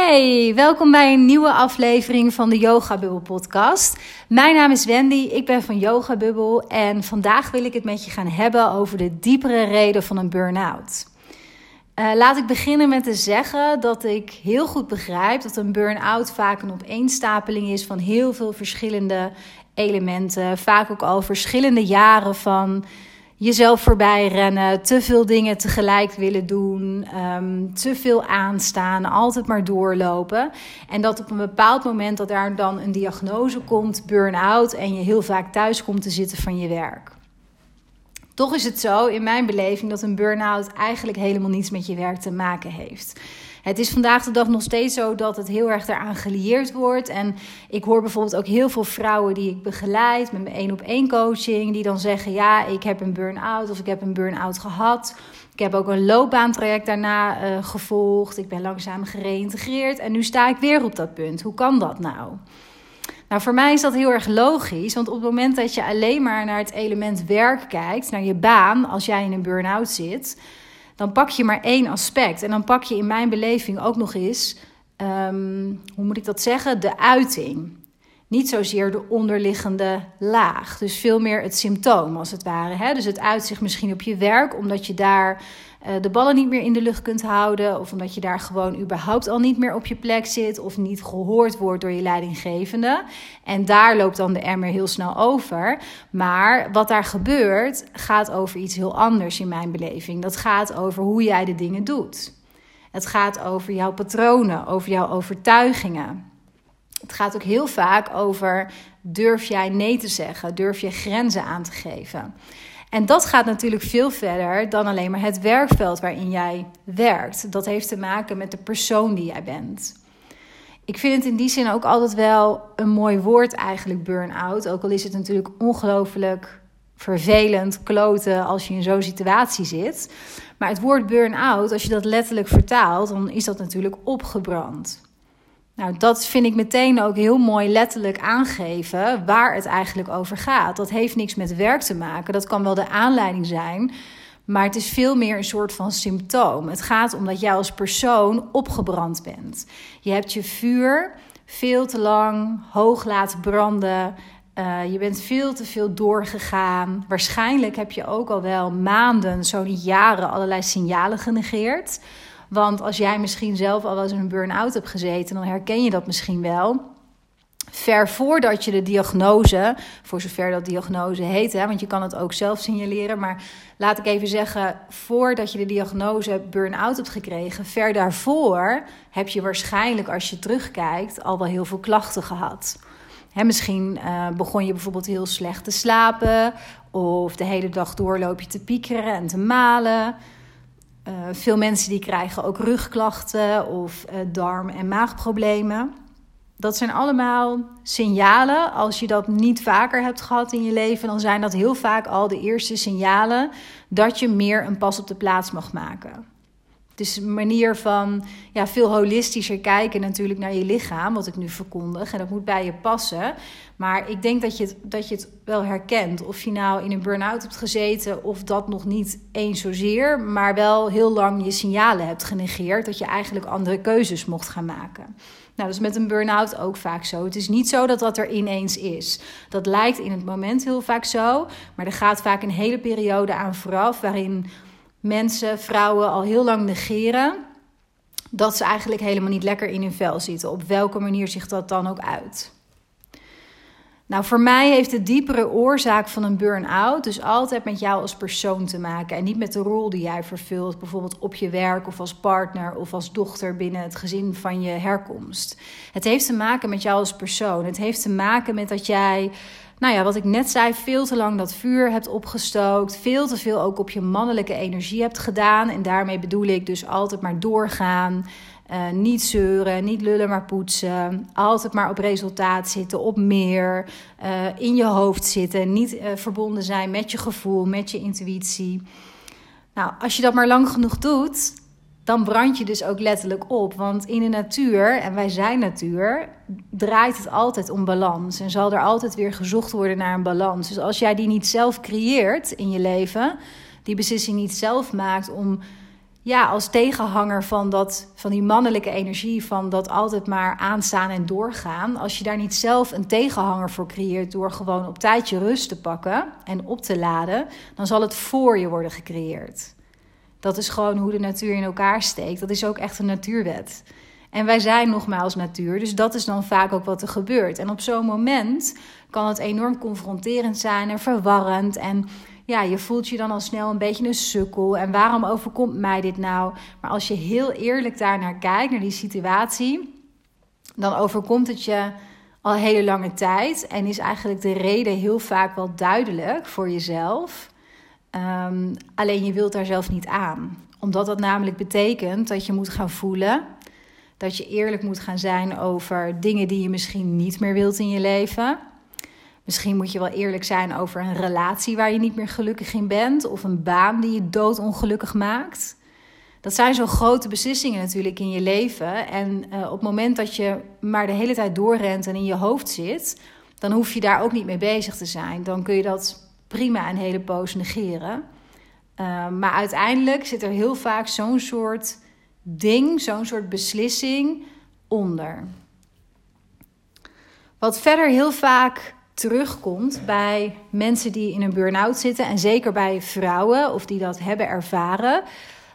Hey, welkom bij een nieuwe aflevering van de Yoga Bubble podcast. Mijn naam is Wendy, ik ben van Yoga Bubble en vandaag wil ik het met je gaan hebben over de diepere reden van een burn-out. Uh, laat ik beginnen met te zeggen dat ik heel goed begrijp dat een burn-out vaak een opeenstapeling is van heel veel verschillende elementen, vaak ook al verschillende jaren van jezelf voorbij rennen, te veel dingen tegelijk willen doen, um, te veel aanstaan, altijd maar doorlopen. En dat op een bepaald moment dat daar dan een diagnose komt, burn-out, en je heel vaak thuis komt te zitten van je werk. Toch is het zo, in mijn beleving, dat een burn-out eigenlijk helemaal niets met je werk te maken heeft. Het is vandaag de dag nog steeds zo dat het heel erg daaraan gelieerd wordt. En ik hoor bijvoorbeeld ook heel veel vrouwen die ik begeleid met mijn één op één coaching, die dan zeggen: Ja, ik heb een burn-out of ik heb een burn-out gehad. Ik heb ook een loopbaantraject daarna uh, gevolgd. Ik ben langzaam gereïntegreerd en nu sta ik weer op dat punt. Hoe kan dat nou? Nou, voor mij is dat heel erg logisch, want op het moment dat je alleen maar naar het element werk kijkt, naar je baan, als jij in een burn-out zit, dan pak je maar één aspect. En dan pak je in mijn beleving ook nog eens, ehm, hoe moet ik dat zeggen, de uiting. Niet zozeer de onderliggende laag. Dus veel meer het symptoom als het ware. Hè? Dus het uitzicht misschien op je werk, omdat je daar uh, de ballen niet meer in de lucht kunt houden. Of omdat je daar gewoon überhaupt al niet meer op je plek zit. Of niet gehoord wordt door je leidinggevende. En daar loopt dan de emmer heel snel over. Maar wat daar gebeurt, gaat over iets heel anders in mijn beleving. Dat gaat over hoe jij de dingen doet. Het gaat over jouw patronen, over jouw overtuigingen. Het gaat ook heel vaak over durf jij nee te zeggen, durf je grenzen aan te geven. En dat gaat natuurlijk veel verder dan alleen maar het werkveld waarin jij werkt. Dat heeft te maken met de persoon die jij bent. Ik vind het in die zin ook altijd wel een mooi woord eigenlijk, burn-out. Ook al is het natuurlijk ongelooflijk vervelend, kloten als je in zo'n situatie zit. Maar het woord burn-out, als je dat letterlijk vertaalt, dan is dat natuurlijk opgebrand. Nou, dat vind ik meteen ook heel mooi letterlijk aangeven waar het eigenlijk over gaat. Dat heeft niks met werk te maken. Dat kan wel de aanleiding zijn. Maar het is veel meer een soort van symptoom. Het gaat om dat jij als persoon opgebrand bent. Je hebt je vuur veel te lang hoog laten branden. Uh, je bent veel te veel doorgegaan. Waarschijnlijk heb je ook al wel maanden, zo jaren, allerlei signalen genegeerd. Want als jij misschien zelf al eens in een burn-out hebt gezeten, dan herken je dat misschien wel. Ver voordat je de diagnose, voor zover dat diagnose heet, hè, want je kan het ook zelf signaleren, maar laat ik even zeggen, voordat je de diagnose burn-out hebt gekregen, ver daarvoor heb je waarschijnlijk, als je terugkijkt, al wel heel veel klachten gehad. Misschien uh, begon je bijvoorbeeld heel slecht te slapen, of de hele dag doorloop je te piekeren en te malen. Uh, veel mensen die krijgen ook rugklachten of uh, darm- en maagproblemen. Dat zijn allemaal signalen. Als je dat niet vaker hebt gehad in je leven, dan zijn dat heel vaak al de eerste signalen dat je meer een pas op de plaats mag maken. Is een manier van ja, veel holistischer kijken natuurlijk naar je lichaam, wat ik nu verkondig. En dat moet bij je passen. Maar ik denk dat je, het, dat je het wel herkent. Of je nou in een burn-out hebt gezeten of dat nog niet eens zozeer. Maar wel heel lang je signalen hebt genegeerd. Dat je eigenlijk andere keuzes mocht gaan maken. Nou, dat is met een burn-out ook vaak zo. Het is niet zo dat dat er ineens is. Dat lijkt in het moment heel vaak zo. Maar er gaat vaak een hele periode aan vooraf waarin mensen, vrouwen al heel lang negeren dat ze eigenlijk helemaal niet lekker in hun vel zitten. Op welke manier zich dat dan ook uit. Nou, voor mij heeft de diepere oorzaak van een burn-out dus altijd met jou als persoon te maken en niet met de rol die jij vervult, bijvoorbeeld op je werk of als partner of als dochter binnen het gezin van je herkomst. Het heeft te maken met jou als persoon. Het heeft te maken met dat jij nou ja, wat ik net zei, veel te lang dat vuur hebt opgestookt. Veel te veel ook op je mannelijke energie hebt gedaan. En daarmee bedoel ik dus altijd maar doorgaan. Uh, niet zeuren, niet lullen, maar poetsen. Altijd maar op resultaat zitten, op meer. Uh, in je hoofd zitten. Niet uh, verbonden zijn met je gevoel, met je intuïtie. Nou, als je dat maar lang genoeg doet, dan brand je dus ook letterlijk op. Want in de natuur, en wij zijn natuur, draait het altijd om balans. En zal er altijd weer gezocht worden naar een balans. Dus als jij die niet zelf creëert in je leven, die beslissing niet zelf maakt om ja, als tegenhanger van, dat, van die mannelijke energie, van dat altijd maar aanstaan en doorgaan. Als je daar niet zelf een tegenhanger voor creëert door gewoon op tijdje rust te pakken en op te laden, dan zal het voor je worden gecreëerd. Dat is gewoon hoe de natuur in elkaar steekt. Dat is ook echt een natuurwet. En wij zijn nogmaals natuur, dus dat is dan vaak ook wat er gebeurt. En op zo'n moment kan het enorm confronterend zijn en verwarrend. En ja, je voelt je dan al snel een beetje een sukkel. En waarom overkomt mij dit nou? Maar als je heel eerlijk daarnaar kijkt, naar die situatie, dan overkomt het je al hele lange tijd. En is eigenlijk de reden heel vaak wel duidelijk voor jezelf. Ehm, alleen je wilt daar zelf niet aan. Omdat dat namelijk betekent dat je moet gaan voelen. Dat je eerlijk moet gaan zijn over dingen die je misschien niet meer wilt in je leven. Misschien moet je wel eerlijk zijn over een relatie waar je niet meer gelukkig in bent. Of een baan die je doodongelukkig maakt. Dat zijn zo grote beslissingen natuurlijk in je leven. En uh, op het moment dat je maar de hele tijd doorrent en in je hoofd zit, dan hoef je daar ook niet mee bezig te zijn. Dan kun je dat prima een hele poos negeren. Uh, maar uiteindelijk zit er heel vaak zo'n soort ding, zo'n soort beslissing onder. Wat verder heel vaak terugkomt bij mensen die in een burn-out zitten en zeker bij vrouwen of die dat hebben ervaren.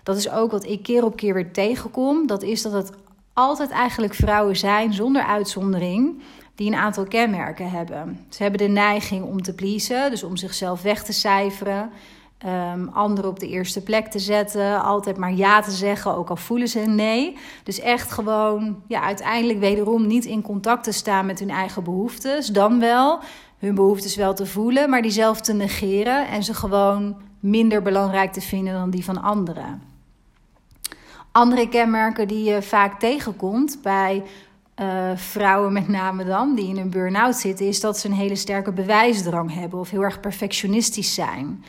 Dat is ook wat ik keer op keer weer tegenkom. Dat is dat het altijd eigenlijk vrouwen zijn, zonder uitzondering, die een aantal kenmerken hebben. Ze hebben de neiging om te pleasen, dus om zichzelf weg te cijferen. Um, anderen op de eerste plek te zetten. Altijd maar ja te zeggen, ook al voelen ze nee. Dus echt gewoon, ja, uiteindelijk wederom niet in contact te staan met hun eigen behoeftes. Dan wel hun behoeftes wel te voelen, maar die zelf te negeren en ze gewoon minder belangrijk te vinden dan die van anderen. Andere kenmerken die je vaak tegenkomt bij uh, vrouwen, met name dan, die in een burn-out zitten, is dat ze een hele sterke bewijsdrang hebben of heel erg perfectionistisch zijn.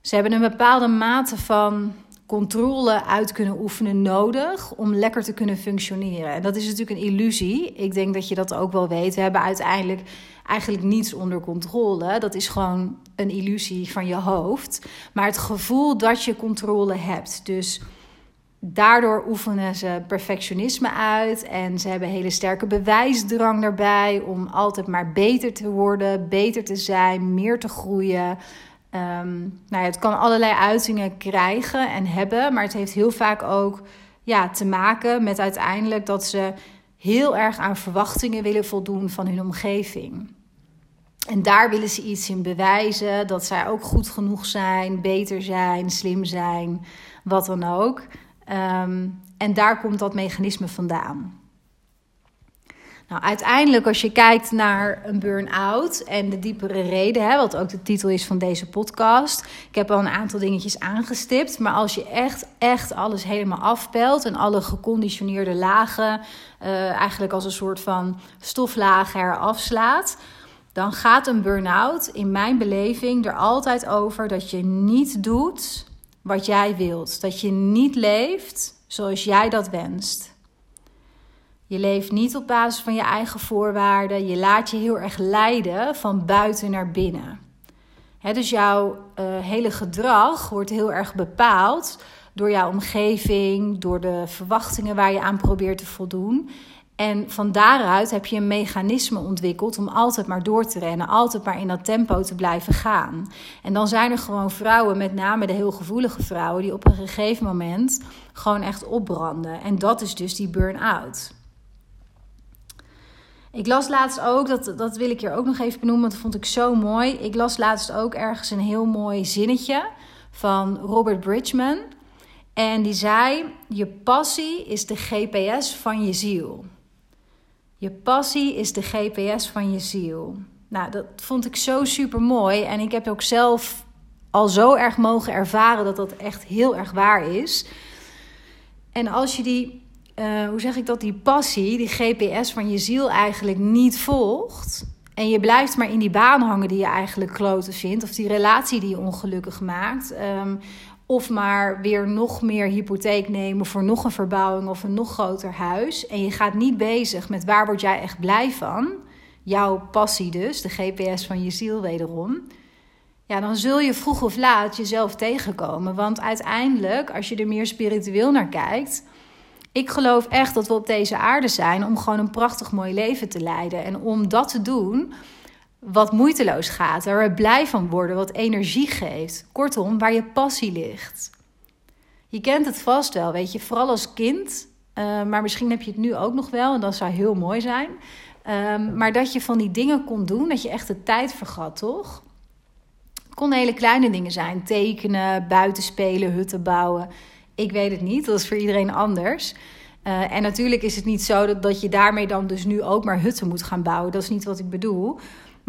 Ze hebben een bepaalde mate van controle uit kunnen oefenen nodig om lekker te kunnen functioneren. En dat is natuurlijk een illusie. Ik denk dat je dat ook wel weet. We hebben uiteindelijk eigenlijk niets onder controle. Dat is gewoon een illusie van je hoofd. Maar het gevoel dat je controle hebt. Dus daardoor oefenen ze perfectionisme uit en ze hebben hele sterke bewijsdrang daarbij om altijd maar beter te worden, beter te zijn, meer te groeien. Um, nou ja, het kan allerlei uitingen krijgen en hebben, maar het heeft heel vaak ook ja, te maken met uiteindelijk dat ze heel erg aan verwachtingen willen voldoen van hun omgeving. En daar willen ze iets in bewijzen, dat zij ook goed genoeg zijn, beter zijn, slim zijn, wat dan ook. Um, en daar komt dat mechanisme vandaan. Nou, uiteindelijk, als je kijkt naar een burn-out en de diepere reden, hè, wat ook de titel is van deze podcast. Ik heb al een aantal dingetjes aangestipt. Maar als je echt, echt alles helemaal afpelt en alle geconditioneerde lagen uh, eigenlijk als een soort van stoflager afslaat. Dan gaat een burn-out in mijn beleving er altijd over dat je niet doet wat jij wilt. Dat je niet leeft zoals jij dat wenst. Je leeft niet op basis van je eigen voorwaarden. Je laat je heel erg leiden van buiten naar binnen. dus jouw uh, hele gedrag wordt heel erg bepaald door jouw omgeving, door de verwachtingen waar je aan probeert te voldoen. En van daaruit heb je een mechanisme ontwikkeld om altijd maar door te rennen, altijd maar in dat tempo te blijven gaan. En dan zijn er gewoon vrouwen, met name de heel gevoelige vrouwen, die op een gegeven moment gewoon echt opbranden. En dat is dus die burn-out. Ik las laatst ook, dat, dat wil ik hier ook nog even benoemen, want dat vond ik zo mooi. Ik las laatst ook ergens een heel mooi zinnetje van Robert Bridgman. En die zei: Je passie is de GPS van je ziel. Je passie is de GPS van je ziel. Nou, dat vond ik zo super mooi. En ik heb ook zelf al zo erg mogen ervaren dat dat echt heel erg waar is. En als je die, uh, hoe zeg ik dat, die passie, die GPS van je ziel eigenlijk niet volgt. En je blijft maar in die baan hangen die je eigenlijk kloten vindt. Of die relatie die je ongelukkig maakt. Um, of maar weer nog meer hypotheek nemen voor nog een verbouwing of een nog groter huis. En je gaat niet bezig met waar word jij echt blij van. Jouw passie dus, de GPS van je ziel wederom. ja, dan zul je vroeg of laat jezelf tegenkomen. Want uiteindelijk, als je er meer spiritueel naar kijkt, ik geloof echt dat we op deze aarde zijn om gewoon een prachtig mooi leven te leiden. En om dat te doen wat moeiteloos gaat, waar we blij van worden, wat energie geeft. Kortom, waar je passie ligt. Je kent het vast wel, weet je, vooral als kind. Uh, maar misschien heb je het nu ook nog wel, en dat zou heel mooi zijn. Um, maar dat je van die dingen kon doen, dat je echt de tijd vergat, toch? Het kon hele kleine dingen zijn: tekenen, buiten spelen, hutten bouwen. Ik weet het niet, dat is voor iedereen anders. Uh, en natuurlijk is het niet zo dat, dat je daarmee dan dus nu ook maar hutten moet gaan bouwen. Dat is niet wat ik bedoel.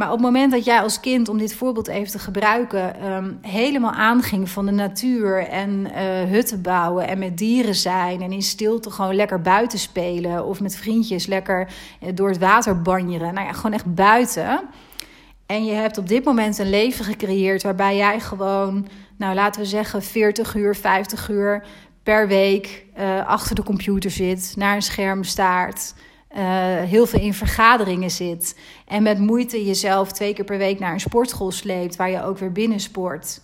Maar op het moment dat jij als kind, om dit voorbeeld even te gebruiken, um, helemaal aanging van de natuur en uh, hutten bouwen en met dieren zijn en in stilte gewoon lekker buiten spelen of met vriendjes lekker uh, door het water banjeren. Nou ja, gewoon echt buiten. En je hebt op dit moment een leven gecreëerd waarbij jij gewoon, nou laten we zeggen, 40 uur, 50 uur per week uh, achter de computer zit, naar een scherm staart. Uh, heel veel in vergaderingen zit. En met moeite jezelf twee keer per week naar een sportschool sleept, waar je ook weer binnen sport.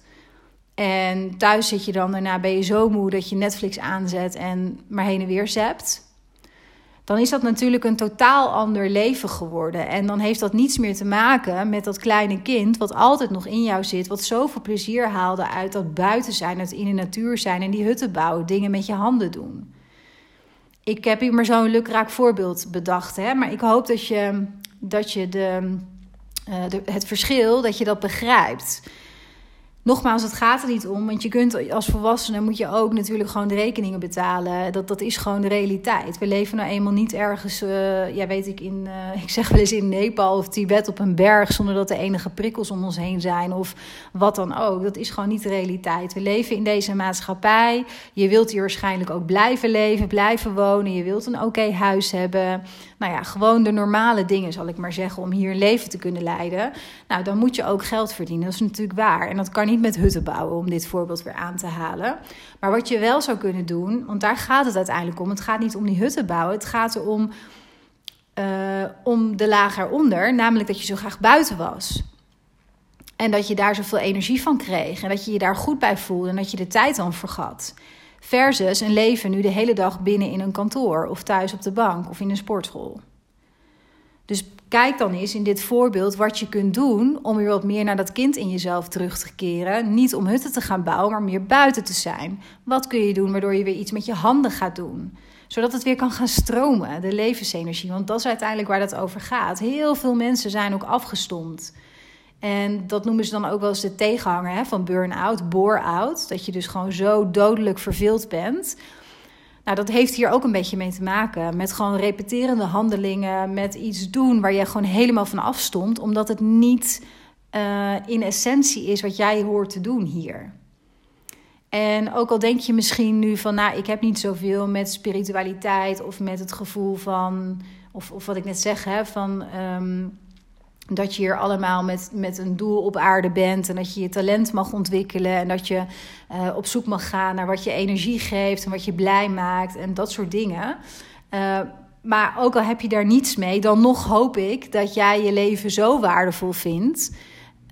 En thuis zit je dan daarna, ben je zo moe dat je Netflix aanzet en maar heen en weer zept dan is dat natuurlijk een totaal ander leven geworden. En dan heeft dat niets meer te maken met dat kleine kind, wat altijd nog in jou zit, wat zoveel plezier haalde uit dat buiten zijn, uit in de natuur zijn en die hutten bouwen, dingen met je handen doen. Ik heb hier maar zo'n lukraak voorbeeld bedacht, hè? maar ik hoop dat je, dat je de, uh, de, het verschil, dat je dat begrijpt nogmaals, het gaat er niet om. Want je kunt als volwassene moet je ook natuurlijk gewoon de rekeningen betalen. Dat, dat is gewoon de realiteit. We leven nou eenmaal niet ergens, uh, ja, weet ik, in, uh, ik zeg wel eens in Nepal of Tibet op een berg. zonder dat er enige prikkels om ons heen zijn. Of wat dan ook. Dat is gewoon niet de realiteit. We leven in deze maatschappij. Je wilt hier waarschijnlijk ook blijven leven, blijven wonen. Je wilt een oké huis hebben nou ja, gewoon de normale dingen, zal ik maar zeggen, om hier een leven te kunnen leiden. Nou, dan moet je ook geld verdienen. Dat is natuurlijk waar. En dat kan niet met hutten bouwen, om dit voorbeeld weer aan te halen. Maar wat je wel zou kunnen doen, want daar gaat het uiteindelijk om. Het gaat niet om die hutten bouwen. Het gaat erom uh, om de laag eronder, namelijk dat je zo graag buiten was. En dat je daar zoveel energie van kreeg. En dat je je daar goed bij voelde en dat je de tijd dan vergat. Versus een leven nu de hele dag binnen in een kantoor of thuis op de bank of in een sportschool. Dus kijk dan eens in dit voorbeeld wat je kunt doen om weer wat meer naar dat kind in jezelf terug te keren. Niet om hutten te gaan bouwen, maar meer buiten te zijn. Wat kun je doen waardoor je weer iets met je handen gaat doen? Zodat het weer kan gaan stromen, de levensenergie. Want dat is uiteindelijk waar dat over gaat. Heel veel mensen zijn ook afgestomd. En dat noemen ze dan ook wel eens de tegenhanger hè, van burn-out, bore-out. Dat je dus gewoon zo dodelijk verveeld bent. Nou, dat heeft hier ook een beetje mee te maken. Met gewoon repeterende handelingen, met iets doen waar je gewoon helemaal van afstond. Omdat het niet uh, in essentie is wat jij hoort te doen hier. En ook al denk je misschien nu van, nou, ik heb niet zoveel met spiritualiteit of met het gevoel van, of, of wat ik net zeg, hè, van. Um, dat je hier allemaal met, met een doel op aarde bent en dat je je talent mag ontwikkelen en dat je uh, op zoek mag gaan naar wat je energie geeft en wat je blij maakt en dat soort dingen. Uh, maar ook al heb je daar niets mee, dan nog hoop ik dat jij je leven zo waardevol vindt.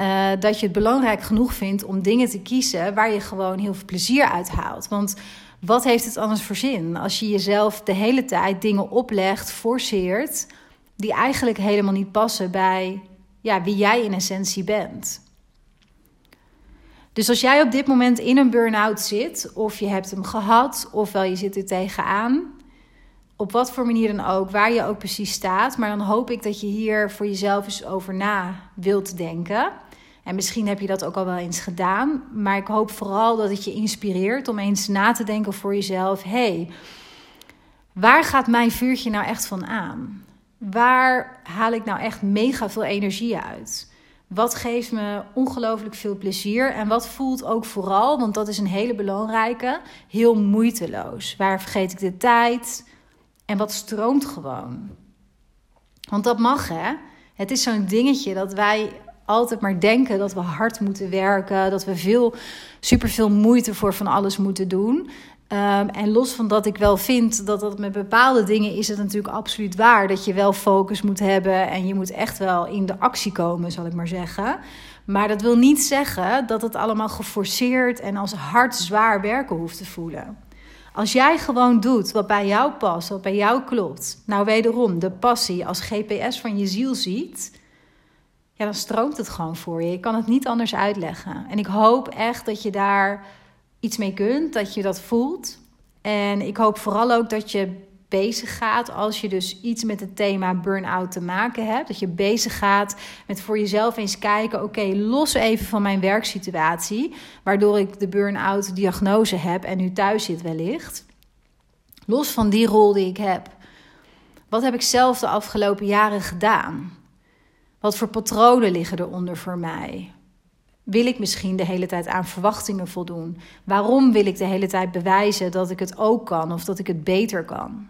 Uh, dat je het belangrijk genoeg vindt om dingen te kiezen waar je gewoon heel veel plezier uit haalt. Want wat heeft het anders voor zin als je jezelf de hele tijd dingen oplegt, forceert die eigenlijk helemaal niet passen bij ja, wie jij in essentie bent. Dus als jij op dit moment in een burn-out zit, of je hebt hem gehad, ofwel je zit er tegenaan, op wat voor manier dan ook, waar je ook precies staat, maar dan hoop ik dat je hier voor jezelf eens over na wilt denken. En misschien heb je dat ook al wel eens gedaan, maar ik hoop vooral dat het je inspireert om eens na te denken voor jezelf: hé, hey, waar gaat mijn vuurtje nou echt van aan? Waar haal ik nou echt mega veel energie uit? Wat geeft me ongelooflijk veel plezier? En wat voelt ook vooral, want dat is een hele belangrijke, heel moeiteloos? Waar vergeet ik de tijd? En wat stroomt gewoon? Want dat mag hè. Het is zo'n dingetje dat wij altijd maar denken dat we hard moeten werken, dat we veel, superveel moeite voor van alles moeten doen. Um, en los van dat ik wel vind dat dat met bepaalde dingen is het natuurlijk absoluut waar. Dat je wel focus moet hebben en je moet echt wel in de actie komen, zal ik maar zeggen. Maar dat wil niet zeggen dat het allemaal geforceerd en als hard zwaar werken hoeft te voelen. Als jij gewoon doet wat bij jou past, wat bij jou klopt, nou wederom de passie als GPS van je ziel ziet, ja, dan stroomt het gewoon voor je. Ik kan het niet anders uitleggen. En ik hoop echt dat je daar iets mee kunt, dat je dat voelt. En ik hoop vooral ook dat je bezig gaat als je dus iets met het thema burn-out te maken hebt. Dat je bezig gaat met voor jezelf eens kijken: oké, los even van mijn werksituatie, waardoor ik de burn-out diagnose heb en nu thuis zit wellicht. Los van die rol die ik heb. Wat heb ik zelf de afgelopen jaren gedaan? Wat voor patronen liggen eronder voor mij? Wil ik misschien de hele tijd aan verwachtingen voldoen? Waarom wil ik de hele tijd bewijzen dat ik het ook kan of dat ik het beter kan?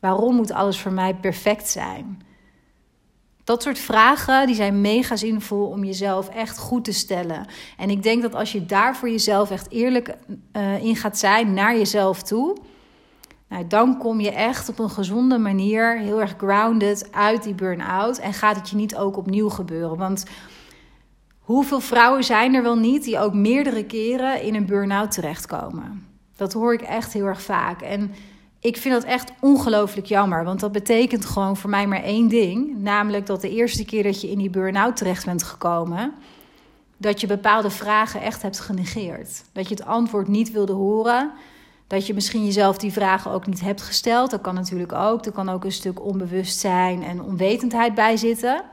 Waarom moet alles voor mij perfect zijn? Dat soort vragen die zijn mega zinvol om jezelf echt goed te stellen. En ik denk dat als je daar voor jezelf echt eerlijk uh, in gaat zijn naar jezelf toe, nou, dan kom je echt op een gezonde manier, heel erg grounded, uit die burn-out. En gaat het je niet ook opnieuw gebeuren. Want hoeveel vrouwen zijn er wel niet die ook meerdere keren in een burn-out terechtkomen? Dat hoor ik echt heel erg vaak. En ik vind dat echt ongelooflijk jammer. Want dat betekent gewoon voor mij maar één ding. Namelijk dat de eerste keer dat je in die burn-out terecht bent gekomen. Dat je bepaalde vragen echt hebt genegeerd. Dat je het antwoord niet wilde horen. Dat je misschien jezelf die vragen ook niet hebt gesteld. Dat kan natuurlijk ook. Er kan ook een stuk onbewustzijn en onwetendheid bij zitten.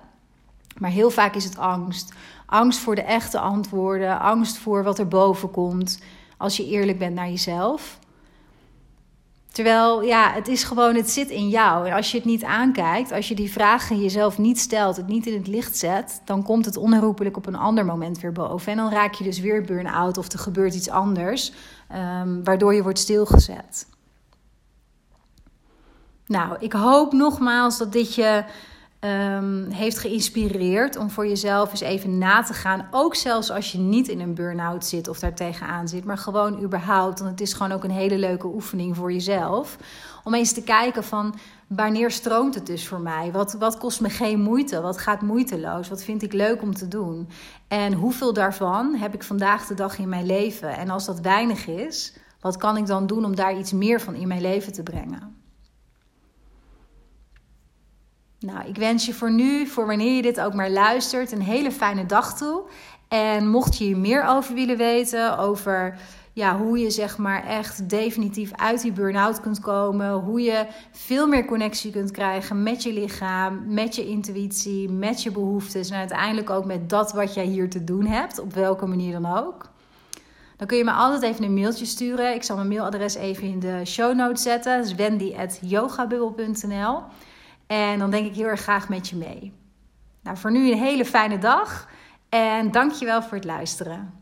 Maar heel vaak is het angst. Angst voor de echte antwoorden. Angst voor wat er boven komt. Als je eerlijk bent naar jezelf. Terwijl, ja, het is gewoon, het zit in jou. En als je het niet aankijkt, als je die vragen jezelf niet stelt, het niet in het licht zet, dan komt het onherroepelijk op een ander moment weer boven. En dan raak je dus weer burn-out of er gebeurt iets anders, um, waardoor je wordt stilgezet. Nou, ik hoop nogmaals dat dit je um, heeft geïnspireerd om voor jezelf eens even na te gaan. Ook zelfs als je niet in een burn-out zit of daar tegenaan zit, maar gewoon überhaupt. Want het is gewoon ook een hele leuke oefening voor jezelf. Om eens te kijken van wanneer stroomt het dus voor mij? Wat, wat kost me geen moeite? Wat gaat moeiteloos? Wat vind ik leuk om te doen? En hoeveel daarvan heb ik vandaag de dag in mijn leven? En als dat weinig is, wat kan ik dan doen om daar iets meer van in mijn leven te brengen? Nou, ik wens je voor nu, voor wanneer je dit ook maar luistert, een hele fijne dag toe. En mocht je hier meer over willen weten, over ja, hoe je zeg maar echt definitief uit die burn-out kunt komen, hoe je veel meer connectie kunt krijgen met je lichaam, met je intuïtie, met je behoeftes en uiteindelijk ook met dat wat jij hier te doen hebt, op welke manier dan ook. Dan kun je me altijd even een mailtje sturen. Ik zal mijn mailadres even in de show notes zetten. Dat is wendy.yogabubbel.nl en dan denk ik heel erg graag met je mee. Nou, voor nu een hele fijne dag en dankjewel voor het luisteren.